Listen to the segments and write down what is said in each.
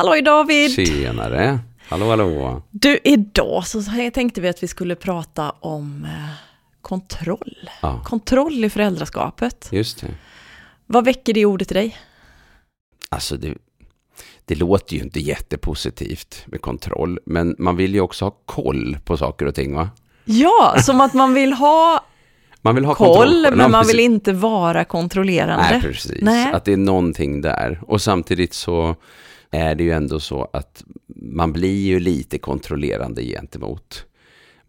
Hallå David! Tjenare! Hallå hallå! Du, idag så tänkte vi att vi skulle prata om eh, kontroll. Ja, Kontroll i föräldraskapet. just det. Vad väcker det ordet i dig? Alltså det, det låter ju inte jättepositivt med kontroll, men man vill ju också ha koll på saker och ting va? Ja, som att man vill ha Man vill ha koll, kontroll. Ja, men man precis. vill inte vara kontrollerande. Nej, precis. Nej. Att det är någonting där. Och samtidigt så är det ju ändå så att man blir ju lite kontrollerande gentemot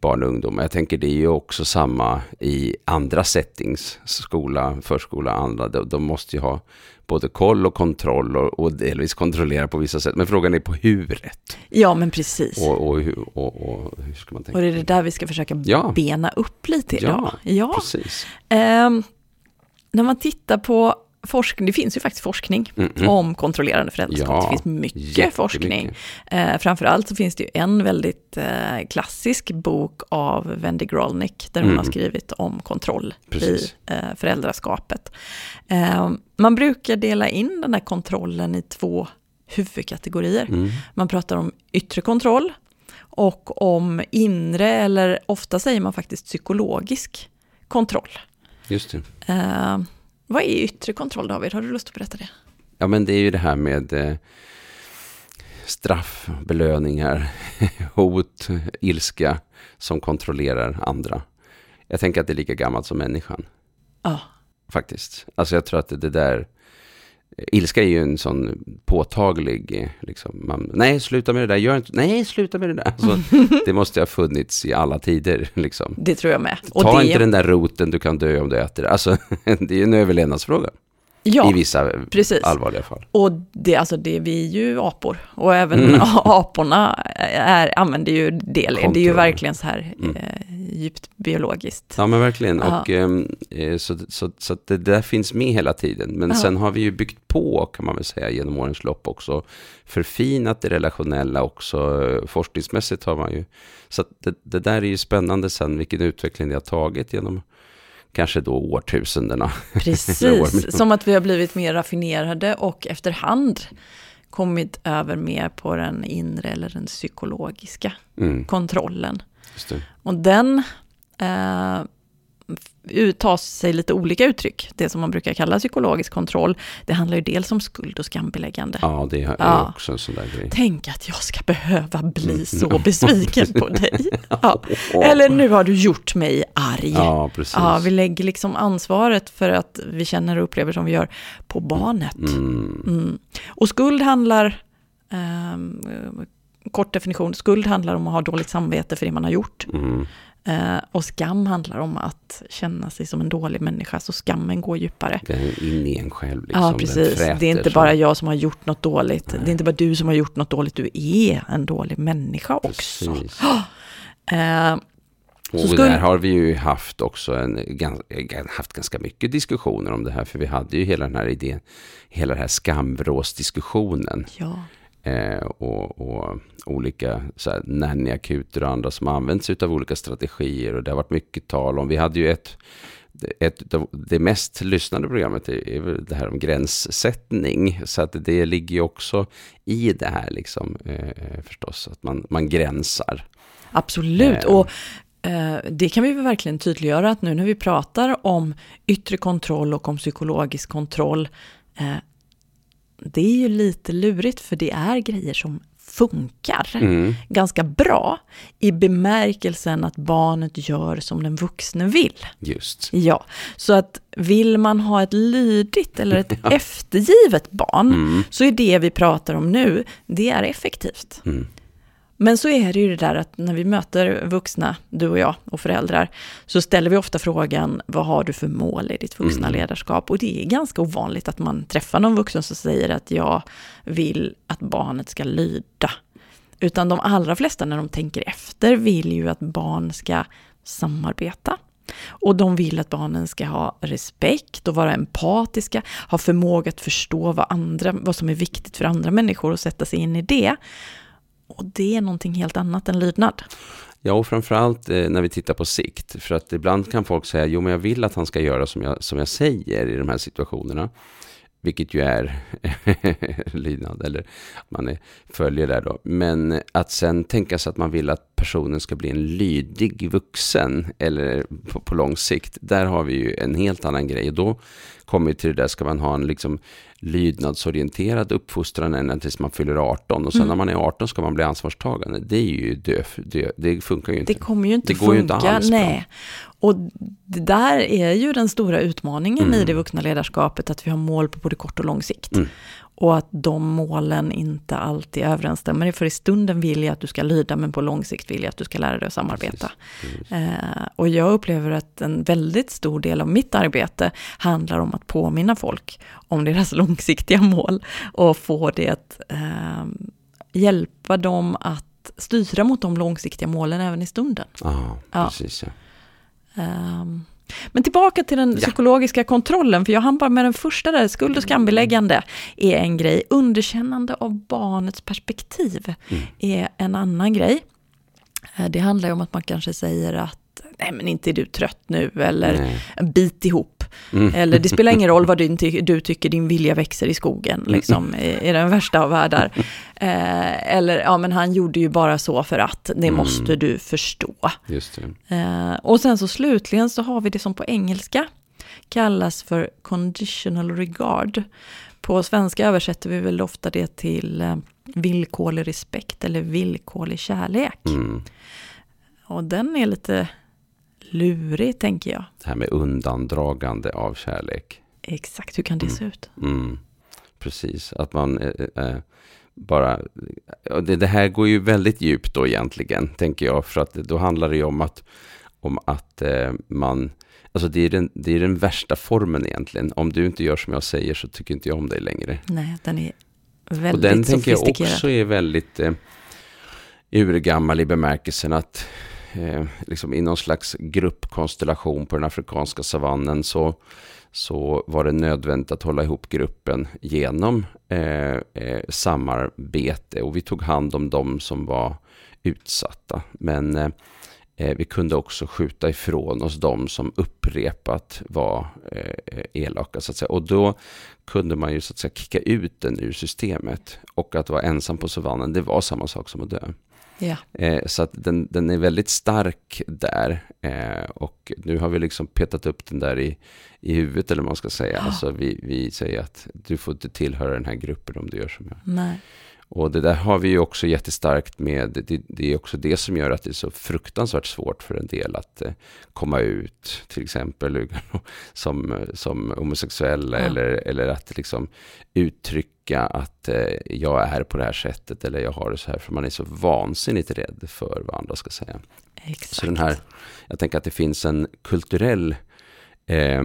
barn och ungdomar. Jag tänker det är ju också samma i andra settings, skola, förskola, andra. De, de måste ju ha både koll och kontroll och, och delvis kontrollera på vissa sätt. Men frågan är på huret. Ja, men precis. Och, och, och, hur ska man tänka? Och det är det där vi ska försöka Ja. bena upp lite idag. Ja, ja. Precis. Ehm, när man tittar på forskning, det finns ju faktiskt forskning Mm-mm. om kontrollerande föräldraskap. Ja, det finns mycket forskning. Eh, framförallt så finns det ju en väldigt eh, klassisk bok av Wendy Grolnick, där hon Mm. har skrivit om kontroll Precis. i eh, föräldraskapet. Eh, man brukar dela in den här kontrollen i två huvudkategorier. Mm. Man pratar om yttre kontroll och om inre, eller ofta säger man faktiskt psykologisk kontroll. Just det. Vad är yttre kontroll David? Har du lust att berätta det? Ja, men det är ju det här med eh, straff, belöningar, hot, ilska som kontrollerar andra. Jag tänker att det är lika gammalt som människan, Ja, faktiskt. Alltså jag tror att det, det där... Ilska är ju en sån påtaglig, liksom, man, nej sluta med det där, gör inte, nej sluta med det där. Alltså, det måste ha funnits i alla tider, liksom. det tror jag med. Och Ta det, inte den där roten, du kan dö om du äter det. Alltså, det är en överlevnadsfråga ja, i vissa precis. allvarliga fall. Och det, alltså det, vi är ju apor. Och även Mm. aporna är, använder ju det. Det är ju verkligen så här Mm. eh, djupt biologiskt. Ja men verkligen. Ja. Och, ehm, eh, så, så, så det där finns med hela tiden. Men Ja. sen har vi ju byggt på kan man väl säga genom årens lopp också. Förfinat det relationella också. Forskningsmässigt har man ju. Så det, det där är ju spännande sen vilken utveckling det har tagit genom kanske då årtusendena. Precis, som att vi har blivit mer raffinerade och efterhand kommit över mer på den inre eller den psykologiska Mm, kontrollen. Och den eh, tar sig lite olika uttryck. Det som man brukar kalla psykologisk kontroll, det handlar ju dels om skuld och skambeläggande. Ja, det är Ja. också en sån där grej. Tänk att jag ska behöva bli Mm. så besviken på dig. Ja. Eller nu har du gjort mig arg. Ja, precis. Ja, vi lägger liksom ansvaret för att vi känner och upplever som vi gör på barnet. Mm, Mm. Och skuld handlar, ehm, kort definition, skuld handlar om att ha dåligt samvete för det man har gjort. mm, Eh, och skam handlar om att känna sig som en dålig människa, så skammen går djupare. det är in i en själv. Liksom, ja, Den precis. Det är inte så. bara jag som har gjort något dåligt. Nej. Det är inte bara du som har gjort något dåligt, du är en dålig människa också. Precis. Eh, Och skulle- där har vi ju haft också en, gans- haft ganska mycket diskussioner om det här. För vi hade ju hela den här idén, hela den här skamvråsdiskussionen. ja, Eh, och, och olika nanny-akuter och andra som använts av olika strategier. Och det har varit mycket tal om, vi hade ju ett, ett av det mest lyssnade programmet är, det här om gränssättning. Så att det ligger ju också i det här liksom, eh, förstås, att man, man gränsar. absolut. Eh. Och eh, det kan vi verkligen tydliggöra att nu när vi pratar om yttre kontroll och om psykologisk kontroll, eh, det är ju lite lurigt för det är grejer som funkar Mm. ganska bra i bemärkelsen att barnet gör som den vuxne vill. Just. Ja, så att vill man ha ett lydigt eller ett eftergivet barn Mm. så är det vi pratar om nu, det är effektivt. Mm. Men så är det ju det där att när vi möter vuxna, du och jag och föräldrar, så ställer vi ofta frågan, vad har du för mål i ditt vuxna Mm. ledarskap? Och det är ganska ovanligt att man träffar någon vuxen som säger att jag vill att barnet ska lyda. Utan de allra flesta när de tänker efter vill ju att barn ska samarbeta. Och de vill att barnen ska ha respekt och vara empatiska, ha förmåga att förstå vad, andra, vad som är viktigt för andra människor och sätta sig in i det. Och det är någonting helt annat än lydnad. Ja, och framförallt eh, när vi tittar på sikt. För att ibland kan folk säga, jo men jag vill att han ska göra som jag, som jag säger i de här situationerna. vilket ju är lydnad, eller man är, följer där då. Men att sen tänka sig att man vill att personen ska bli en lydig vuxen, eller på, på lång sikt, där har vi ju en helt annan grej. Och då kommer vi till det där, ska man ha en liksom lydnadsorienterad uppfostran ända tills man fyller 18 och sen mm. när man är 18 ska man bli ansvarstagande. Det är ju dö, dö, det funkar ju inte. Det kommer ju inte det funka, ju inte alls nej. Och det där är ju den stora utmaningen mm. i det vuxna ledarskapet, att vi har mål på både kort och lång sikt. Mm. Och att de målen inte alltid överensstämmer. För i stunden vill jag att du ska lyda, men på lång sikt vill jag att du ska lära dig att samarbeta. Precis. Precis. Eh, och jag upplever att en väldigt stor del av mitt arbete handlar om att påminna folk om deras långsiktiga mål och få det att eh, hjälpa dem att styra mot de långsiktiga målen även i stunden. Aha, ja, precis. Ja. Um, men tillbaka till den ja. psykologiska kontrollen, för jag hann bara med den första där, skuld och skambeläggande är en grej. Underkännande av barnets perspektiv mm. är en annan grej. Eh, det handlar ju om att man kanske säger att nej men inte är du trött nu, eller nej. bit ihop. Mm. Eller det spelar ingen roll vad du, du tycker din vilja växer i skogen, mm. liksom, i, i den värsta av världar. Eh, eller, ja men han gjorde ju bara så för att, det mm. måste du förstå. Eh, och sen så slutligen så har vi det som på engelska kallas för conditional regard. På svenska översätter vi väl ofta det till eh, villkorlig respekt eller villkorlig kärlek. Mm. Och den är lite lurig, tänker jag. Det här med undandragande av kärlek. Exakt, hur kan det mm. se ut? Mm. Precis, att man eh, eh, bara... Det, det, här går ju väldigt djupt då egentligen, tänker jag. För att då handlar det ju om att, om att eh, man... Alltså det är, den, det är den värsta formen egentligen. Om du inte gör som jag säger så tycker inte jag om dig längre. Nej, den är väldigt Och den tänker jag också är väldigt eh, urgammal i bemärkelsen att eh, liksom i någon slags gruppkonstellation på den afrikanska savannen så, så var det nödvändigt att hålla ihop gruppen genom eh, eh, samarbete och vi tog hand om de som var utsatta. Men eh, eh vi kunde också skjuta ifrån oss de som upprepat var eh, eh, elaka. Så att säga. Och då kunde man ju så att säga kicka ut den ur systemet. Och att vara ensam på savannen, det var samma sak som att dö. Ja. Eh, så att den, den är väldigt stark där. Eh, och nu har vi liksom petat upp den där i, i huvudet, eller vad man ska säga. Oh. Alltså vi, vi säger att du får inte tillhöra den här gruppen om du gör som jag. Nej. Och det där har vi ju också jättestarkt med, det, det, är också det som gör att det är så fruktansvärt svårt för en del att eh, komma ut, till exempel som, som homosexuella, ja. eller, eller att liksom uttrycka att eh, jag är på det här sättet, eller jag har det så här, för man är så vansinnigt rädd för vad andra ska säga. Exakt. Så den här, jag tänker att det finns en kulturell eh,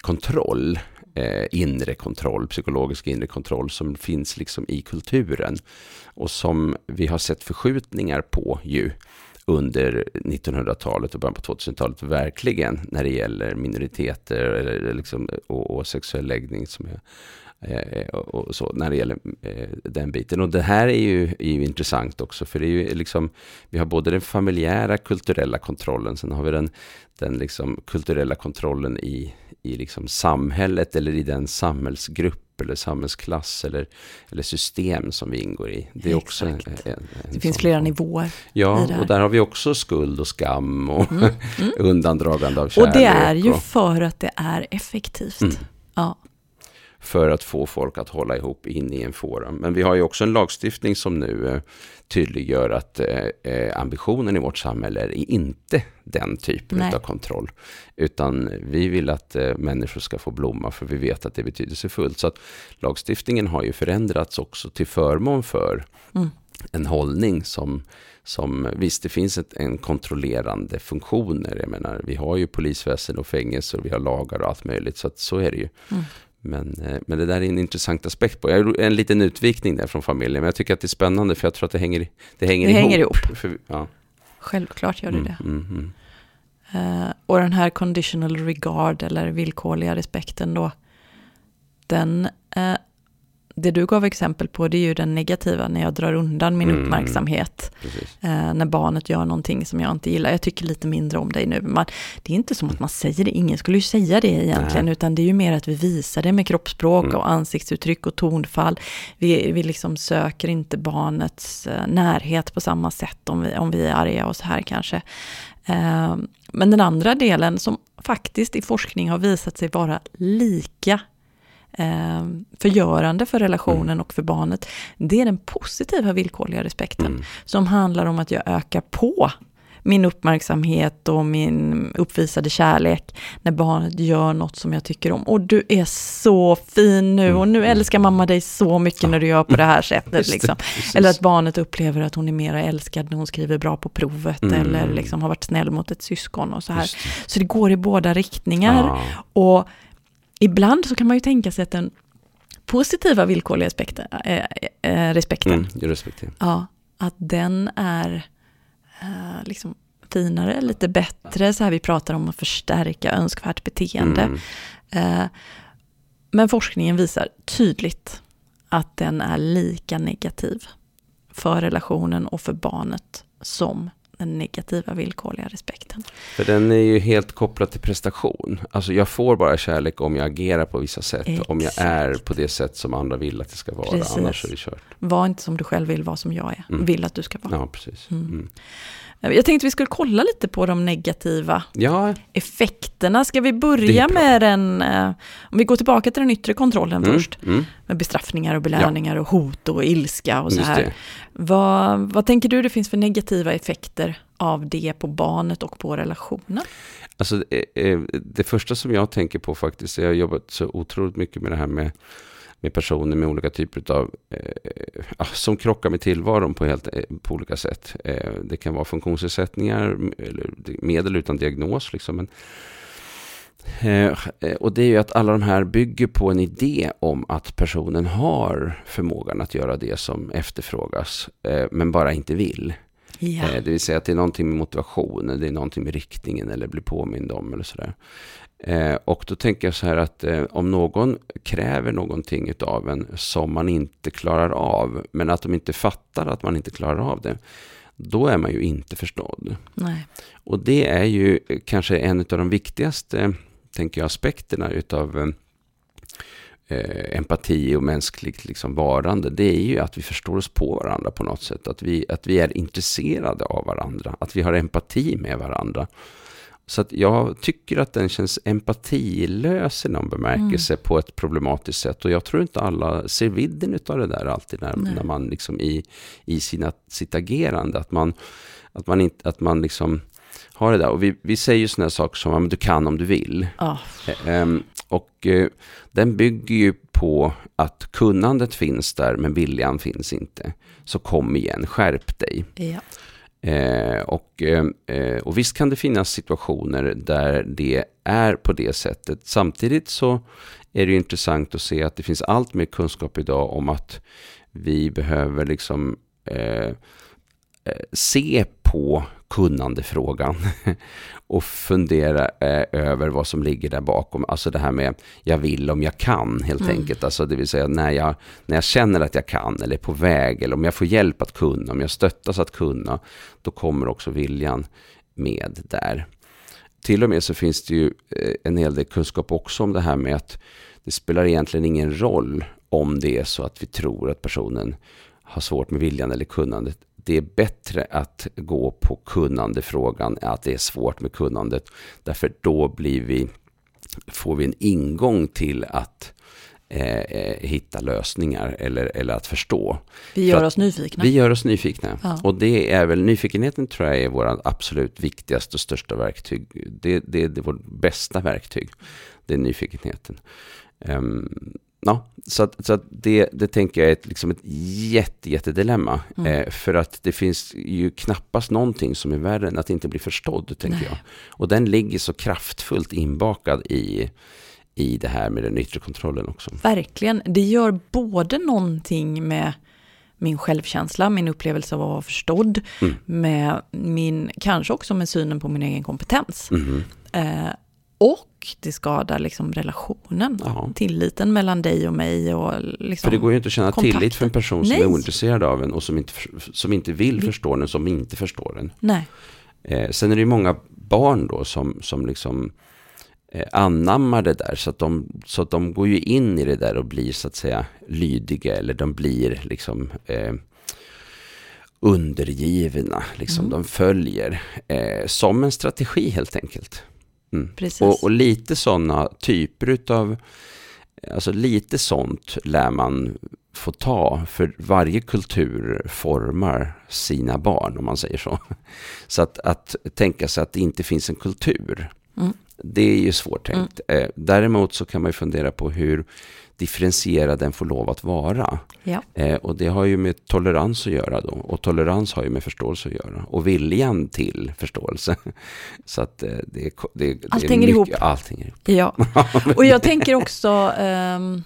kontroll eh, inre kontroll, psykologisk inre kontroll som finns liksom i kulturen och som vi har sett förskjutningar på ju under 1900-talet och början på 2000-talet verkligen när det gäller minoriteter eller liksom, och, och sexuell läggning som är Eh, och så när det gäller eh, den biten. Och det här är ju, är ju intressant också, för det är ju liksom, vi har både den familjära kulturella kontrollen, sen har vi den, den liksom kulturella kontrollen i, i liksom samhället eller i den samhällsgrupp eller samhällsklass eller, eller system som vi ingår i. Det är också en, en, en Det finns flera nivåer. Ja, och där har vi också skuld och skam och mm. Mm. undandragande av kärlek. Och det är ju och, för att det är effektivt. Mm. Ja för att få folk att hålla ihop in i en forum. Men vi har ju också en lagstiftning som nu eh, tydliggör att eh, eh, ambitionen i vårt samhälle är inte den typen Nej. av kontroll. Utan vi vill att människor ska få blomma för vi vet att det är betydelsefullt. Så att lagstiftningen har ju förändrats också till förmån för mm. en hållning som som visst, det finns ett, en kontrollerande funktioner. Jag menar, vi har ju polisväsen och fängelser och vi har lagar och allt möjligt. Så att så är det ju. Mm. Men, eh, men det där är en intressant aspekt på. Jag en liten utvikning där från familjen, men jag tycker att det är spännande för jag tror att det hänger, det hänger det ihop. Hänger ihop. För, ja. Självklart gör det mm, det. Mm, mm. Uh, och den här conditional regard eller villkorliga respekten då, den, uh, det du gav exempel på, det är ju den negativa, när jag drar undan min Mm. uppmärksamhet. Eh, när barnet gör någonting som jag inte gillar. Jag tycker lite mindre om dig nu. Man, det är inte som att man säger det, ingen skulle ju säga det egentligen, Nej. utan det är ju mer att vi visar det med kroppsspråk Mm. och ansiktsuttryck och tonfall. Vi, vi liksom söker inte barnets eh, närhet på samma sätt om vi, om vi är arga och så här kanske. Eh, men den andra delen som faktiskt i forskning har visat sig vara lika eh, förgörande för relationen och för barnet, det är den positiva villkorliga respekten Mm. som handlar om att jag ökar på min uppmärksamhet och min uppvisade kärlek när barnet gör något som jag tycker om. Och du är så fin nu och nu älskar mamma dig så mycket när du gör på det här sättet. Liksom. Eller att barnet upplever att hon är mera älskad när hon skriver bra på provet Mm. eller liksom har varit snäll mot ett syskon och så här. Så det går i båda riktningar. Ja. Och ibland så kan man ju tänka sig att den positiva villkorliga aspekten, äh, äh, respekten, Mm, jag respekterar. Ja, att den är eh, liksom finare, lite bättre. Så här vi pratar om att förstärka önskvärt beteende. Mm. Men forskningen visar tydligt att den är lika negativ för relationen och för barnet som den negativa villkorliga respekten. För den är ju helt kopplad till prestation. Alltså jag får bara kärlek om jag agerar på vissa sätt. Om jag Exakt. är på det sätt som andra vill att det ska vara. Precis. Annars är det kört. Var inte som du själv vill vara som jag är, Mm. vill att du ska vara. Ja, precis. Mm. Mm. Jag tänkte vi skulle kolla lite på de negativa Ja, effekterna. Ska vi Det börja med den, eh, om vi går tillbaka till den yttre kontrollen mm. först, Mm. med bestraffningar och belöningar och hot och ilska och så Just här. det. Vad, vad tänker du det finns för negativa effekter av det på barnet och på relationen? Alltså, eh, eh, det första som jag tänker på faktiskt, jag har jobbat så otroligt mycket med det här med, med personer med olika typer av, eh, ja, som krockar med tillvaron på, helt, eh, på olika sätt. Eh, det kan vara funktionsnedsättningar, eller medel utan diagnos. Liksom, men, eh, eh, och det är ju att alla de här bygger på en idé om att personen har förmågan att göra det som efterfrågas, eh, men bara inte vill. Ja, Det vill säga att det är någonting med motivationen, det är någonting med riktningen eller bli påmind om eller sådär. Eh, och då tänker jag så här att eh, om någon kräver någonting av en som man inte klarar av, men att de inte fattar att man inte klarar av det, då är man ju inte förstådd. nej. Och det är ju kanske en av de viktigaste, tänker jag, aspekterna utav eh, eh, empati och mänskligt liksom varande, det är ju att vi förstår oss på varandra på något sätt. Att vi, att vi är intresserade av varandra, att vi har empati med varandra. Så att jag tycker att den känns empatilös i någon bemärkelse på ett problematiskt sätt. Och jag tror inte alla ser vidden av det där alltid när, Nej. när man liksom i, i sina, sitt agerande, att man, att man, inte, att man liksom har det där. Och vi, vi säger ju sådana saker som, "Ja, men du kan om du vill. Eh, ehm, och eh, den bygger ju på att kunnandet finns där men viljan finns inte. Så kom igen, skärp dig. ja. Eh, och, eh, eh, och visst kan det finnas situationer där det är på det sättet. Samtidigt så är det ju intressant att se att det finns allt mer kunskap idag om att vi behöver liksom eh, eh se på kunnandefrågan och fundera eh, över vad som ligger där bakom. Alltså det här med jag vill om jag kan helt Mm. enkelt. Alltså det vill säga när jag, när jag känner att jag kan eller är på väg eller om jag får hjälp att kunna, om jag stöttas att kunna, då kommer också viljan med där. Till och med så finns det ju eh, en hel del kunskap också om det här med att det spelar egentligen ingen roll om det är så att vi tror att personen har svårt med viljan eller kunnandet. Det är bättre att gå på kunnandefrågan, att det är svårt med kunnandet. Därför då blir vi, får vi en ingång till att eh, eh, hitta lösningar eller, eller att förstå. Vi För gör att oss nyfikna. Vi gör oss nyfikna. Ja. Och det är väl, nyfikenheten tror jag är vårt absolut viktigaste och största verktyg. Det, det, det är vårt bästa verktyg. Det är nyfikenheten. Ehm, ja, så att, så att det, det tänker jag är ett, liksom ett jätte, jättedilemma. Mm. Eh, för att det finns ju knappast någonting som är värre än att inte bli förstådd, tänker Nej. jag. Och den ligger så kraftfullt inbakad i, i det här med den yttre kontrollen också. Verkligen. Det gör både någonting med min självkänsla, min upplevelse av att vara förstådd, Mm. med min, kanske också med synen på min egen kompetens. Mhm. Eh, och och det skadar liksom relationen, Ja. tilliten mellan dig och mig. Och liksom, För det går ju inte att känna kontakten. tillit för en person som Nej. är ointresserad av en och som inte, som inte vill Vi- förstå den, som inte förstår den. Nej, Eh, sen är det ju många barn då som, som liksom eh, anammar det där. Så att, de, så att de går ju in i det där och blir så att säga lydiga. Eller de blir liksom eh, undergivna. Liksom. Mm. De följer. Eh, som en strategi helt enkelt. Mm. Och, och lite sådana typer utav, alltså lite sånt lär man få ta, för varje kultur formar sina barn, om man säger så. Så att, att tänka sig att det inte finns en kultur, Mm. Det är ju svårt tänkt. Eh, Däremot så kan man ju fundera på hur differentierad den får lov att vara. ja. Eh, och det har ju med tolerans att göra då. Och tolerans har ju med förståelse att göra. Och viljan till förståelse. Så att eh, det, ko- det, det Allt är hänger ihop. Allt hänger ihop. Ja, och jag tänker också, ehm,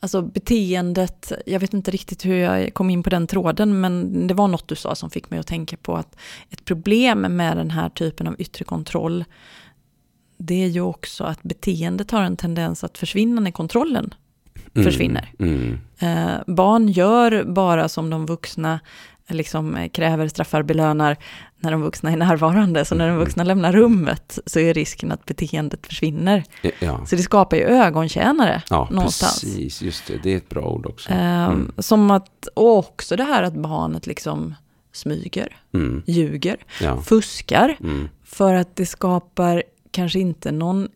alltså beteendet, jag vet inte riktigt hur jag kom in på den tråden, men det var något du sa som fick mig att tänka på att ett problem med den här typen av yttre kontroll, det är ju också att beteendet har en tendens att försvinna när kontrollen Mm, försvinner. Mm. Eh, barn gör bara som de vuxna liksom eh, kräver, straffar, belönar när de vuxna är närvarande. Så när de vuxna lämnar rummet så är risken att beteendet försvinner. Eh, Ja, Så det skapar ju ögontjänare ja någonstans. precis. Just det. Det är ett bra ord också. Eh, Mm. Som att, och också det här att barnet liksom smyger, Mm. ljuger, Ja. fuskar. Mm. För att det skapar kanske inte någon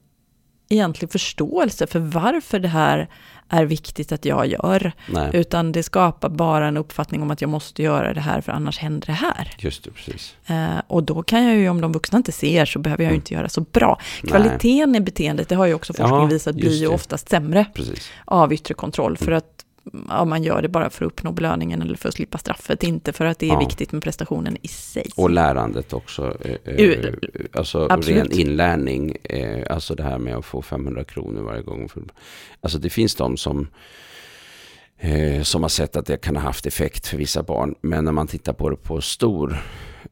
egentlig förståelse för varför det här är viktigt att jag gör. Nej, Utan det skapar bara en uppfattning om att jag måste göra det här för annars händer det här. just det. Precis. Eh, och då kan jag ju, om de vuxna inte ser, så behöver jag ju inte göra så bra. Kvaliteten i beteendet, det har ju också forskning Ja, visat, blir ju oftast sämre Precis. av yttre kontroll. För att ja, man gör det bara för att uppnå belöningen eller för att slippa straffet, inte för att det är Ja. viktigt med prestationen i sig. Och lärandet också. eh, eh, alltså absolut. ren inlärning. eh, Alltså det här med att få 500 kronor varje gång. Alltså det finns de som eh, som har sett att det kan ha haft effekt för vissa barn. Men när man tittar på det på stor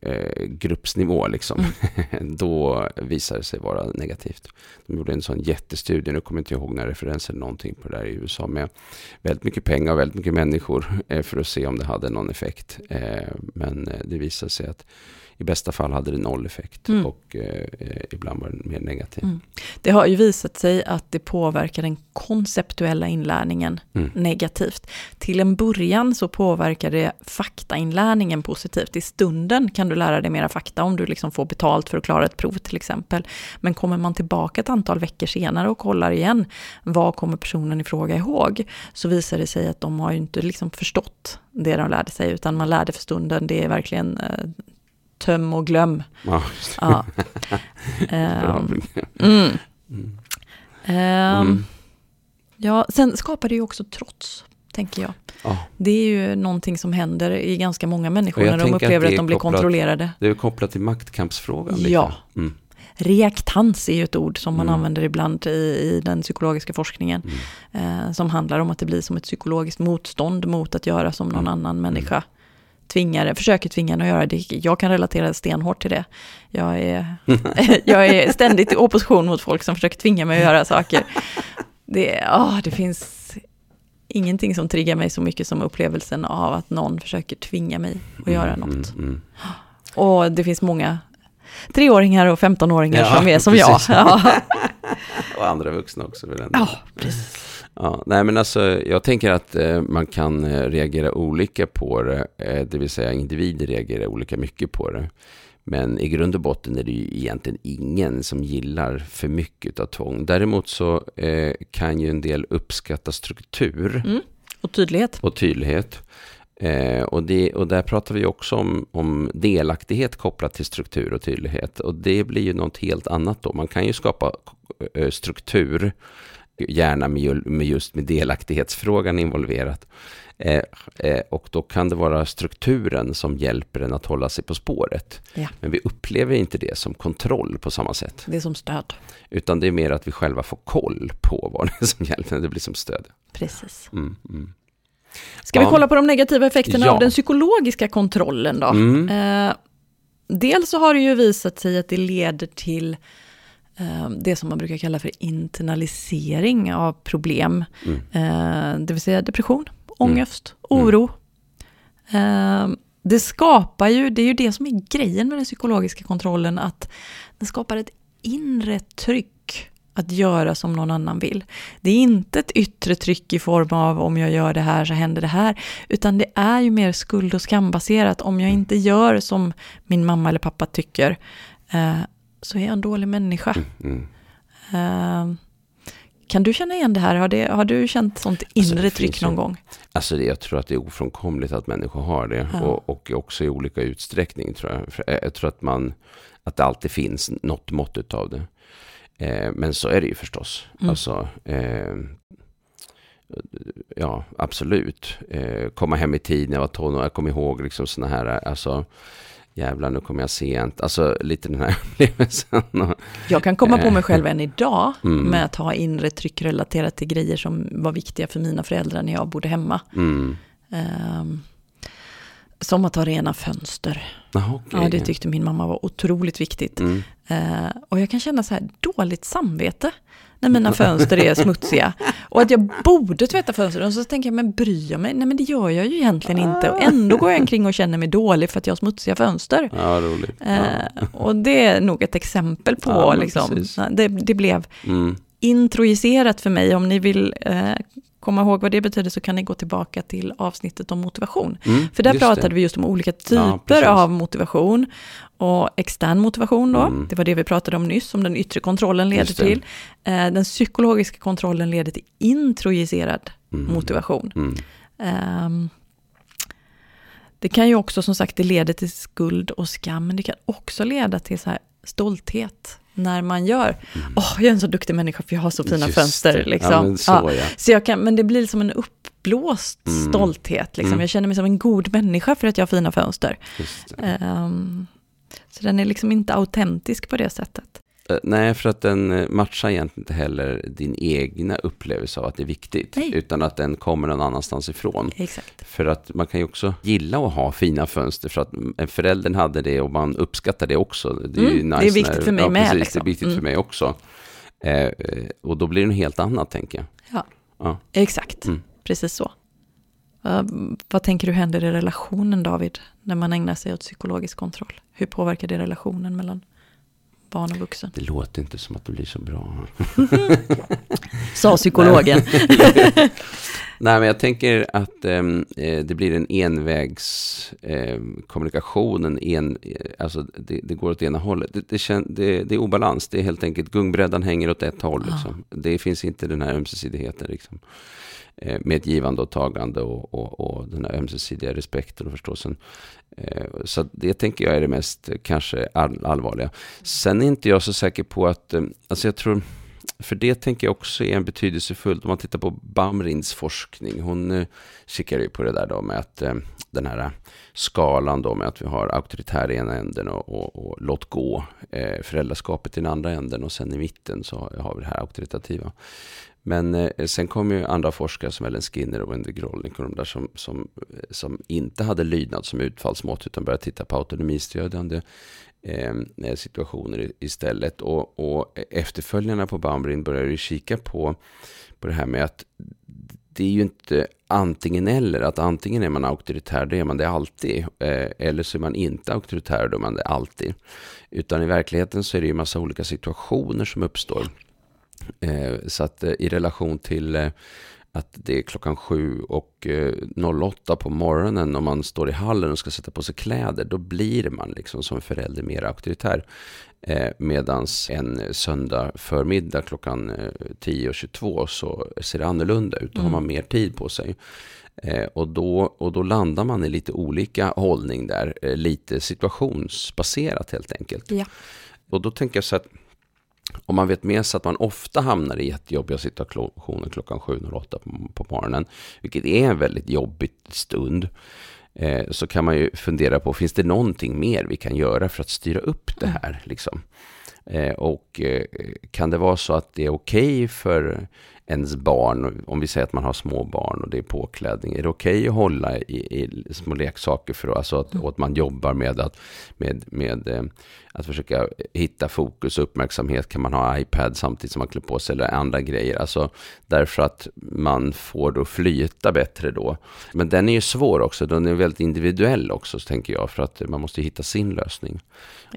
eh, gruppsnivå, liksom, Mm. då visar det sig vara negativt. De gjorde en sån jättestudie, nu kommer jag inte ihåg några referenser någonting på det där i USA, med väldigt mycket pengar och väldigt mycket människor eh, för att se om det hade någon effekt. Eh, men eh, det visade sig att i bästa fall hade det noll effekt Mm. och eh, ibland var den mer negativ. Mm. Det har ju visat sig att det påverkar den konceptuella inlärningen Mm. negativt. Till en början så påverkar det faktainlärningen positivt. I stunden kan du lära dig mera fakta om du liksom får betalt för att klara ett prov till exempel. Men kommer man tillbaka ett antal veckor senare och kollar igen, vad kommer personen i fråga ihåg? Så visar det sig att de har ju inte liksom förstått det de lärde sig, utan man lärde för stunden. Det är verkligen eh, töm och glöm. Ja. Ja. Ehm, mm. Mm. Ja, sen skapar det ju också trots, tänker jag. Ja, Det är ju någonting som händer i ganska många människor när de att upplever att är de blir kopplat- kontrollerade. det är kopplat till maktkampsfrågan. lite. Ja. Mm. Reaktans är ju ett ord som man Mm. använder ibland i, i den psykologiska forskningen. Mm. Eh, som handlar om att det blir som ett psykologiskt motstånd mot att göra som någon Mm. annan människa tvingar, försöker tvinga en att göra det. Jag kan relatera stenhårt till det. Jag är, jag är ständigt i opposition mot folk som försöker tvinga mig att göra saker. Det, åh, det finns ingenting som triggar mig så mycket som upplevelsen av att någon försöker tvinga mig att göra Mm, något. Mm, mm. Och det finns många treåringar och femtonåringar Ja, som är som precis. jag. Ja, Och andra vuxna också. Väl ändå. ja precis. Ja, nej men alltså jag tänker att eh, man kan eh, reagera olika på det, eh, det vill säga individer reagerar olika mycket på det. Men i grund och botten är det ju egentligen ingen som gillar för mycket av tvång. Däremot så eh, kan ju en del uppskatta struktur Mm. Och tydlighet. och tydlighet. Eh, och, det, och där pratar vi också om, om delaktighet kopplat till struktur och tydlighet. Och det blir ju något helt annat då. Man kan ju skapa eh, struktur, gärna med, med just med delaktighetsfrågan involverat. Eh, eh, och då kan det vara strukturen som hjälper en att hålla sig på spåret. Ja. Men vi upplever inte det som kontroll på samma sätt. Det är som stöd. Utan det är mer att vi själva får koll på vad det är som hjälper. Det blir som stöd. Precis. Mm, mm. Ska vi Ja. kolla på de negativa effekterna Ja. av den psykologiska kontrollen då? Mm. Eh, dels så har det ju visat sig att det leder till eh, det som man brukar kalla för internalisering av problem. Mm. Eh, det vill säga depression, ångest, mm. oro. Mm. Det skapar ju, det är ju det som är grejen med den psykologiska kontrollen, att den skapar ett inre tryck att göra som någon annan vill. Det är inte ett yttre tryck i form av om jag gör det här så händer det här, utan det är ju mer skuld och skambaserat. Om jag inte gör som min mamma eller pappa tycker, eh, så är jag en dålig människa. Mm. Uh, kan du känna igen det här? Har, det, har du känt sånt alltså, inre alltså, tryck någon ju, gång? Alltså jag tror att det är ofrånkomligt att människor har det. Ja. Och, och, också i olika utsträckning tror jag. För jag tror att, man, att det alltid finns något mått av det. Eh, men så är det ju förstås. Mm. Alltså, eh, ja, absolut. Eh, komma hem i tid när jag var tonåring. Jag kommer ihåg liksom sådana här, alltså jävlar nu kommer jag sent. Alltså lite den här upplevelsen. jag kan komma på mig själv än idag mm. med att ha inre tryck relaterat till grejer som var viktiga för mina föräldrar när jag bodde hemma. Mm. Um, som att ha rena fönster. Ah, okay. Ja, det tyckte min mamma var otroligt viktigt. Mm. Uh, och jag kan känna så här dåligt samvete när mina fönster är smutsiga. Och att jag borde tvätta fönstren. Och så tänker jag, men bryr jag mig? Nej, men det gör jag ju egentligen inte. Och ändå går jag omkring och känner mig dålig för att jag har smutsiga fönster. Ja, roligt. Ja. Uh, och det är nog ett exempel på, ja, liksom, det, det, blev mm. introjicerat för mig. Om ni vill uh, komma ihåg vad det betyder så kan ni gå tillbaka till avsnittet om motivation. Mm, För där pratade det. vi just om olika typer ja, av motivation. Och extern motivation då, mm. det var det vi pratade om nyss, som den yttre kontrollen leder till. Eh, den psykologiska kontrollen leder till introjicerad mm. motivation. Um, det kan ju också, som sagt, det leder till skuld och skam, men det kan också leda till så här stolthet när man gör, mm. åh, jag är en så duktig människa för jag har så fina Just fönster. Liksom. Ja, men, så, ja. Ja. så jag kan, men det blir som en uppblåst mm. stolthet. Liksom. Mm. Jag känner mig som en god människa för att jag har fina fönster. Um, så den är liksom inte autentisk på det sättet. Eh, nej, för att den eh, matchar egentligen inte heller din egna upplevelse av att det är viktigt. Nej. Utan att den kommer någon annanstans ifrån. Exakt. För att man kan ju också gilla att ha fina fönster. För att en föräldern hade det och man uppskattar det också. Det är mm, ju nice. Det är viktigt när, för mig ja, med. Precis, liksom. Det är viktigt mm. för mig också. Eh, och då blir det något helt annat, tänker jag. Ja, ja. exakt. Mm. Precis så. Uh, vad tänker du händer i relationen, David, när man ägnar sig åt psykologisk kontroll? Hur påverkar det relationen mellan barn och vuxen. Det låter inte som att det blir så bra. Sa psykologen. Nej, men jag tänker att ehm, eh, det blir en envägs eh, kommunikation. En en, alltså det, det, går åt ena hållet. Det, det, kän, det, det, är obalans. Det är helt enkelt gungbrädan hänger åt ett håll. Liksom. Det finns inte den här ömsesidigheten. Liksom. Eh, med ett givande och tagande och, och, och den här ömsesidiga respekten och förståelsen. Eh, så det tänker jag är det mest eh, kanske all, allvarliga. Sen är inte jag så säker på att, eh, alltså jag tror, för det tänker jag också är en betydelsefullt, om man tittar på Bamrins forskning, hon eh, kikar ju på det där då med att eh, den här skalan då med att vi har auktoritär i ena änden och, och, och låt gå eh, föräldraskapet i den andra änden och sen i mitten så har vi det här auktoritativa. Men eh, sen kom ju andra forskare som Ellen Skinner och Wendy Grolnick och de där som, som, eh, som inte hade lydnad som utfallsmått utan började titta på autonomistödjande eh, eh, situationer istället. Och, och efterföljarna på Bambrin började ju kika på, på det här med att det är ju inte antingen eller, att antingen är man auktoritär, då är man det alltid. Eh, eller så är man inte auktoritär, då är man det alltid. Utan i verkligheten så är det ju massa olika situationer som uppstår. Eh, så att eh, i relation till eh, att det är klockan 7 och 08 på morgonen och man står i hallen och ska sätta på sig kläder, då blir man liksom som förälder mer auktoritär. Medans en söndag förmiddag klockan 10.22 så ser det annorlunda ut. Då mm. har man mer tid på sig. Och, då, och då landar man i lite olika hållning där, lite situationsbaserat helt enkelt. Ja. Och då tänker jag så att om man vet med sig att man ofta hamnar i jättejobbiga situationer klockan 7.08 på, på morgonen, vilket är en väldigt jobbig stund, eh, så kan man ju fundera på, finns det någonting mer vi kan göra för att styra upp det här? Liksom? Eh, och eh, kan det vara så att det är okej okay för ens barn, om vi säger att man har små barn och det är påklädning, är det okej okay att hålla i, i, små leksaker för alltså att, mm. att man jobbar med att, med, med, att försöka hitta fokus och uppmärksamhet? Kan man ha iPad samtidigt som man klär på sig eller andra grejer? Alltså därför att man får då flyta bättre då. Men den är ju svår också, den är väldigt individuell också tänker jag, för att man måste hitta sin lösning.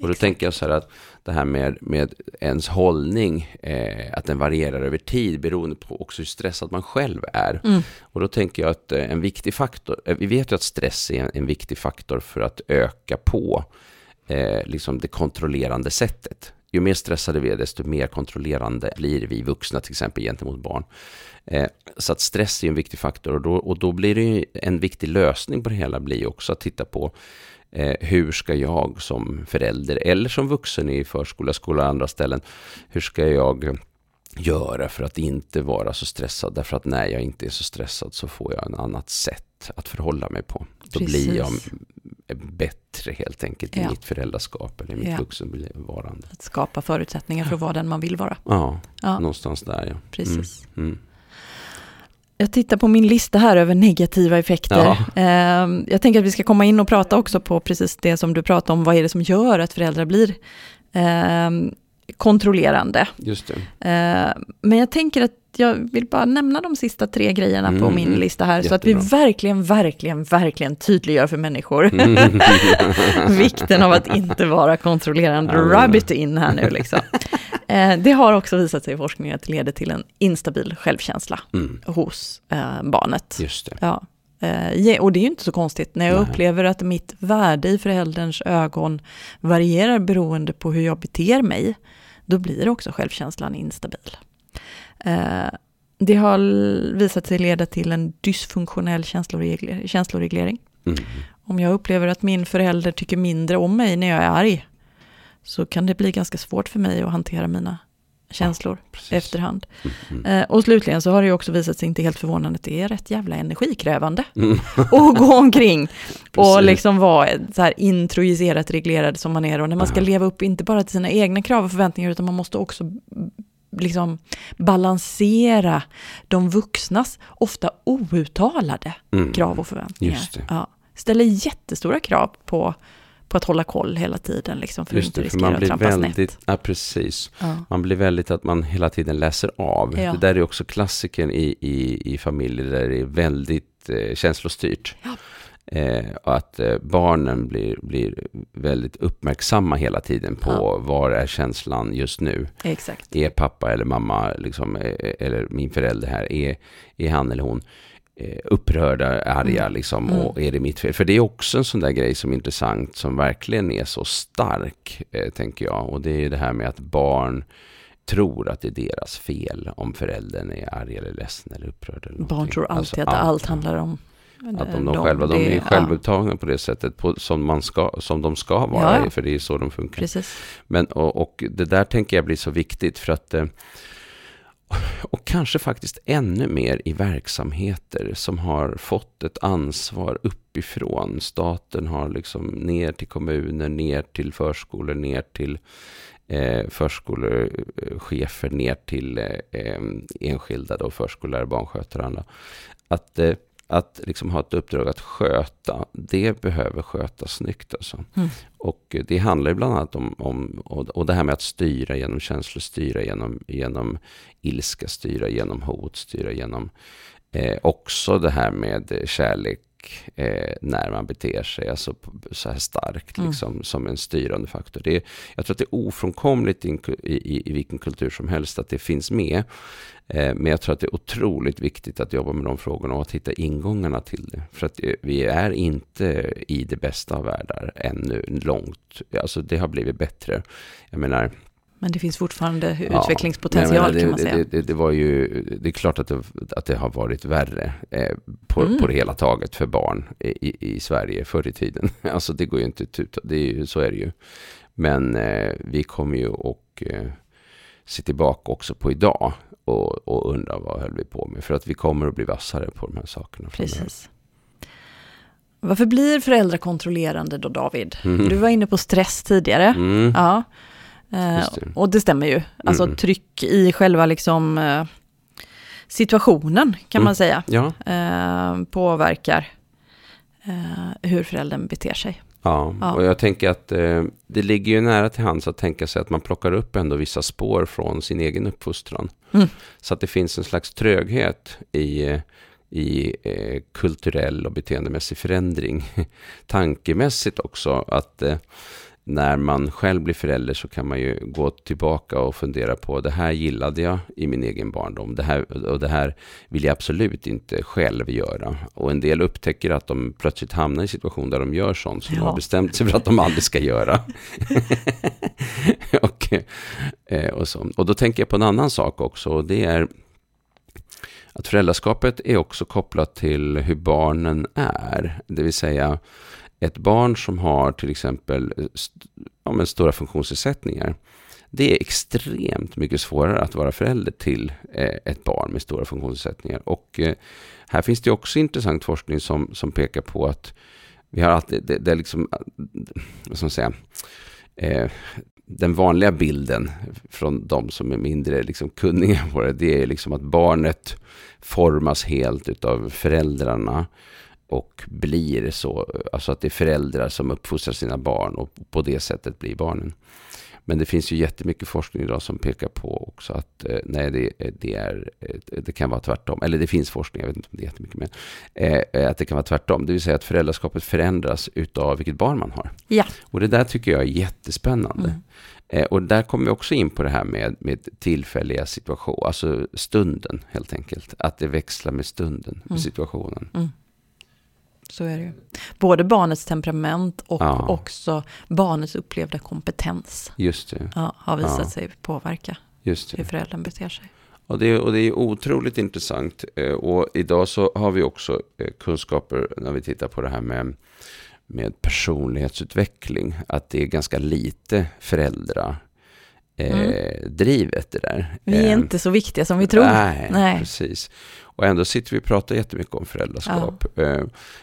Och då tänker jag så här att det här med, med ens hållning, eh, att den varierar över tid beroende på också hur stressad man själv är. Mm. Och då tänker jag att eh, en viktig faktor, eh, vi vet ju att stress är en, en viktig faktor för att öka på eh, liksom det kontrollerande sättet. Ju mer stressade vi är, desto mer kontrollerande blir vi vuxna till exempel gentemot barn. Eh, så att stress är en viktig faktor och då, och då blir det ju en viktig lösning på det hela blir också att titta på Eh, hur ska jag som förälder eller som vuxen i förskola, skola och andra ställen, hur ska jag göra för att inte vara så stressad? Därför att när jag inte är så stressad så får jag en annat sätt att förhålla mig på. Då Precis. blir jag bättre helt enkelt i ja. mitt föräldraskap eller i mitt ja. vuxenvarande. Att skapa förutsättningar för att vara den man vill vara. Ja, ja. någonstans där ja. Precis. Mm. Mm. Jag tittar på min lista här över negativa effekter. Ja. Ehm, jag tänker att vi ska komma in och prata också på precis det som du pratade om. Vad är det som gör att föräldrar blir ehm, kontrollerande? Just det. Ehm, men jag tänker att jag vill bara nämna de sista tre grejerna mm, på min lista här. Jättebra. Så att vi verkligen, verkligen, verkligen tydliggör för människor mm. vikten av att inte vara kontrollerande. Rabbit in här nu liksom. Eh, det har också visat sig i forskningen att det leder till en instabil självkänsla mm. hos eh, barnet. Just det. Ja. Eh, och det är ju inte så konstigt. När jag Nej. upplever att mitt värde i förälderns ögon varierar beroende på hur jag beter mig, då blir också självkänslan instabil. Eh, det har visat sig leda till en dysfunktionell känsloreglering. Mm. Om jag upplever att min förälder tycker mindre om mig när jag är arg, så kan det bli ganska svårt för mig att hantera mina känslor ja, efterhand. Mm, mm. Eh, och slutligen så har det också visat sig, inte helt förvånande, att det är rätt jävla energikrävande mm. att gå omkring och liksom vara så här introjicerat reglerad som man är. Och när man ska leva upp inte bara till sina egna krav och förväntningar, utan man måste också liksom balansera de vuxnas, ofta outtalade mm. krav och förväntningar. Ja. Ställer jättestora krav på på att hålla koll hela tiden, liksom, för Just att inte riskera man blir att trampa väldigt, snett. Ja, precis. Ja. Man blir väldigt att man hela tiden läser av. Ja. Det där är också klassiken i, i, i familjer där det är väldigt eh, känslostyrt. Ja. Eh, och att eh, barnen blir, blir väldigt uppmärksamma hela tiden på ja. var är känslan just nu. Exakt. Är pappa eller mamma, liksom, eh, eller min förälder här, är, är han eller hon Eh, upprörda, arga mm. liksom. Mm. Och är det mitt fel? För det är också en sån där grej som är intressant, som verkligen är så stark, eh, tänker jag. Och det är det här med att barn tror att det är deras fel om föräldern är arg eller ledsen eller upprörd. Eller barn tror alltid alltså, att allt handlar om att om de, de själva, de är självupptagna ja. på det sättet på, som, man ska, som de ska vara, ja. för det är så de funkar. Precis. Men, och, och, det där tänker jag blir så viktigt för att eh, och kanske faktiskt ännu mer i verksamheter som har fått ett ansvar uppifrån. Staten har liksom ner till kommuner, ner till förskolor, ner till eh, förskolechefer, ner till eh, enskilda då, förskollärare, barnskötare och andra. Att eh, att liksom ha ett uppdrag att sköta, det behöver skötas snyggt. Alltså. Mm. Och det handlar ju bland annat om, om och, det här med att styra genom känslor, styra genom, genom ilska, styra genom hot, styra genom eh, också det här med kärlek eh, när man beter sig alltså, så här starkt mm. liksom, som en styrande faktor. Det är, jag tror att det är ofrånkomligt i, i, i vilken kultur som helst att det finns med. Eh, men jag tror att det är otroligt viktigt att jobba med de frågorna och att hitta ingångarna till det. För att eh, vi är inte i det bästa av världar ännu långt. Alltså det har blivit bättre. Jag menar, men det finns fortfarande ja, utvecklingspotential det, kan man säga. Det, det, det, var ju, det är klart att det, att det har varit värre eh, på, mm. på det hela taget för barn i, i Sverige förr i tiden. Alltså det går ju inte ut, det är ju, så är det ju. Men eh, vi kommer ju och eh, se tillbaka också på idag och, och undra vad höll vi på med. För att vi kommer att bli vassare på de här sakerna. Precis. Varför blir föräldrar kontrollerande då David? Mm. Du var inne på stress tidigare. Mm. Ja. Eh, och det stämmer ju. Alltså mm. tryck i själva liksom eh, situationen kan Mm. man säga Ja, eh, påverkar hur föräldern beter sig. ja. Ja. och jag tänker att eh, det ligger ju nära till hands att tänka sig att man plockar upp ändå vissa spår från sin egen uppfostran. Mm. Så att det finns en slags tröghet i, i eh, kulturell och beteendemässig förändring. Tankemässigt också, att eh, när man själv blir förälder så kan man ju gå tillbaka och fundera på det här gillade jag i min egen barndom. Det här, och det här vill jag absolut inte själv göra. Och en del upptäcker att de plötsligt hamnar i situation där de gör sånt som de Ja. har bestämt sig för att de aldrig ska göra. och, eh, och, så. och då tänker jag på en annan sak också och det är att föräldraskapet är också kopplat till hur barnen är. Det vill säga ett barn som har till exempel eh, ja, men stora funktionsnedsättningar. Det är extremt mycket svårare att vara förälder till eh, ett barn med stora funktionsnedsättningar. Och eh, här finns det också intressant forskning som, som pekar på att vi har alltid, det, det är liksom, vad ska man säga, eh, den vanliga bilden från de som är mindre liksom kunniga på det, det är liksom att barnet formas helt utav föräldrarna och blir så, alltså att det är föräldrar som uppfostrar sina barn och på det sättet blir barnen. Men det finns ju jättemycket forskning idag som pekar på också att eh, nej, det, det, är, eh, det kan vara tvärtom. Eller det finns forskning, jag vet inte om det är jättemycket mer. Eh, att det kan vara tvärtom, det vill säga att föräldraskapet förändras utav vilket barn man har. Ja. Och det där tycker jag är jättespännande. Mm. Eh, och där kommer vi också in på det här med, med tillfälliga situationer, alltså stunden helt enkelt. Att det växlar med stunden, med Mm. situationen. Så är det ju. Både barnets temperament och Ja. också barnets upplevda kompetens Just det, ja, har visat Ja. sig påverka just hur det. föräldern beter sig. Och det, och det är otroligt intressant. Eh, Och idag så har vi också eh, kunskaper när vi tittar på det här med, med personlighetsutveckling. Att det är ganska lite föräldrar eh, drivet det där. Mm. Vi är Eh, inte så viktiga som vi tror. Nej, Nej. precis. Och ändå sitter vi och pratar jättemycket om föräldraskap. Eh,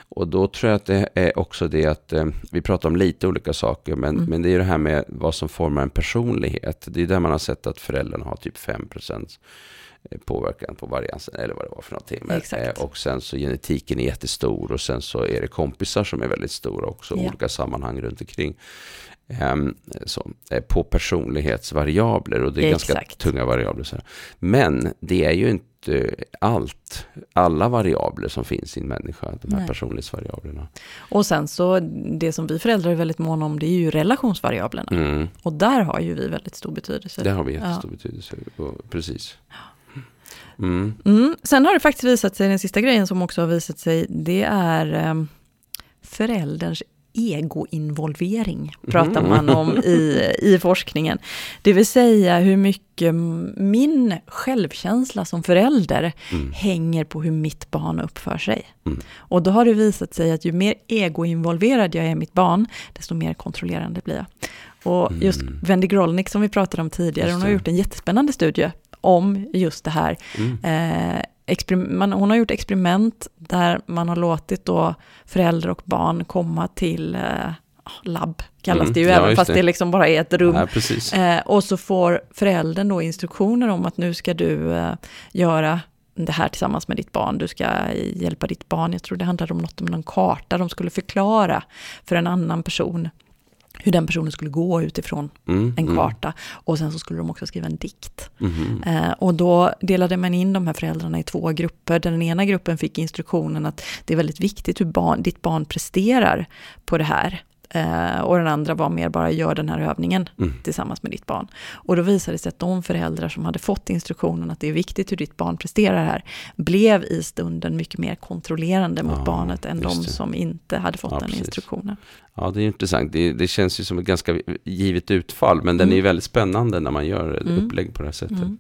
och då tror jag att det är också det att eh, vi pratar om lite olika saker, men, Mm. men det är ju det här med vad som formar en personlighet. Det är där man har sett att föräldrarna har typ 5% påverkan på variansen, eller vad det var för någonting. Men, Exakt. och sen så genetiken är jättestor och sen så är det kompisar som är väldigt stora också, Ja. olika sammanhang runt omkring. Ehm, så, eh, på personlighetsvariabler och det är ganska Exakt. tunga variabler. Så. Men det är ju inte allt, alla variabler som finns i en människa, de här Nej. personlighetsvariablerna. Och sen så, det som vi föräldrar är väldigt måna om, det är ju relationsvariablerna. Mm, Och där har ju vi väldigt stor betydelse. det har vi jättestor betydelse. Och, precis. Mm, Mm. Sen har det faktiskt visat sig, den sista grejen som också har visat sig, det är um, förälderns egoinvolvering, pratar man om i, i forskningen. Det vill säga hur mycket min självkänsla som förälder mm, hänger på hur mitt barn uppför sig. Mm. Och då har det visat sig att ju mer egoinvolverad jag är i mitt barn, desto mer kontrollerande blir jag. Och just Mm. Wendy Grolnick som vi pratade om tidigare, hon har gjort en jättespännande studie om just det här. mm, Eh, man, hon har gjort experiment där man har låtit då föräldrar och barn komma till eh, labb, kallas Mm, det ju, ja, även fast det. det liksom bara är ett rum. ja. Eh, och så får föräldern då instruktioner om att nu ska du eh, göra det här tillsammans med ditt barn. Du ska hjälpa ditt barn. Jag tror det handlade om något om någon karta. De skulle förklara för en annan person hur den personen skulle gå utifrån Mm, en mm, karta. Och sen så skulle de också skriva en dikt. mhm. Eh, och då delade man in de här föräldrarna i två grupper. Den ena gruppen fick instruktionen att det är väldigt viktigt hur barn, ditt barn presterar på det här. Eh, och den andra var mer bara gör den här övningen Mm. tillsammans med ditt barn. Och då visade det sig att de föräldrar som hade fått instruktionen att det är viktigt hur ditt barn presterar här, blev i stunden mycket mer kontrollerande mot Ja, barnet än de det. som inte hade fått Ja, den precis. instruktionen. Ja, det är intressant. Det, det känns ju som ett ganska givet utfall, men den Mm. är ju väldigt spännande när man gör ett Mm. upplägg på det här sättet. Mm.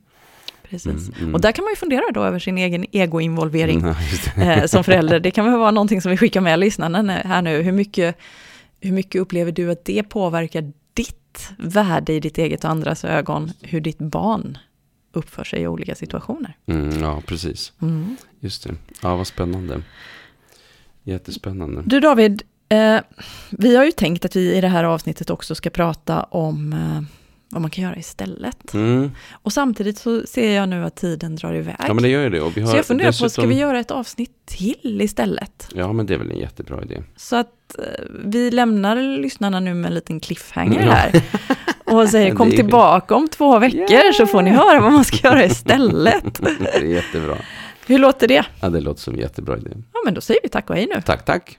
Precis. Mm, mm. Och där kan man ju fundera då över sin egen egoinvolvering. Mm, eh, som förälder. Det kan väl vara någonting som vi skickar med lyssnarna här nu. Hur mycket, hur mycket upplever du att det påverkar ditt värde i ditt eget och andras ögon, hur ditt barn uppför sig i olika situationer? Mm, ja, precis. Mm. Just det. Ja, vad spännande. Jättespännande. Du David, eh, vi har ju tänkt att vi i det här avsnittet också ska prata om eh, vad man kan göra istället. Mm. Och samtidigt så ser jag nu att tiden drar iväg. Ja, men det gör ju det. Och vi har så jag funderar på, dessutom- ska vi göra ett avsnitt till istället? Ja, men det är väl en jättebra idé. Så att eh, vi lämnar lyssnarna nu med en liten cliffhanger Ja. här. Och säger kom tillbaka om två veckor så får ni höra vad man ska göra istället. Det är jättebra. Hur låter det? Ja, det låter som en jättebra idé. Ja men då säger vi tack och hej nu. Tack, tack.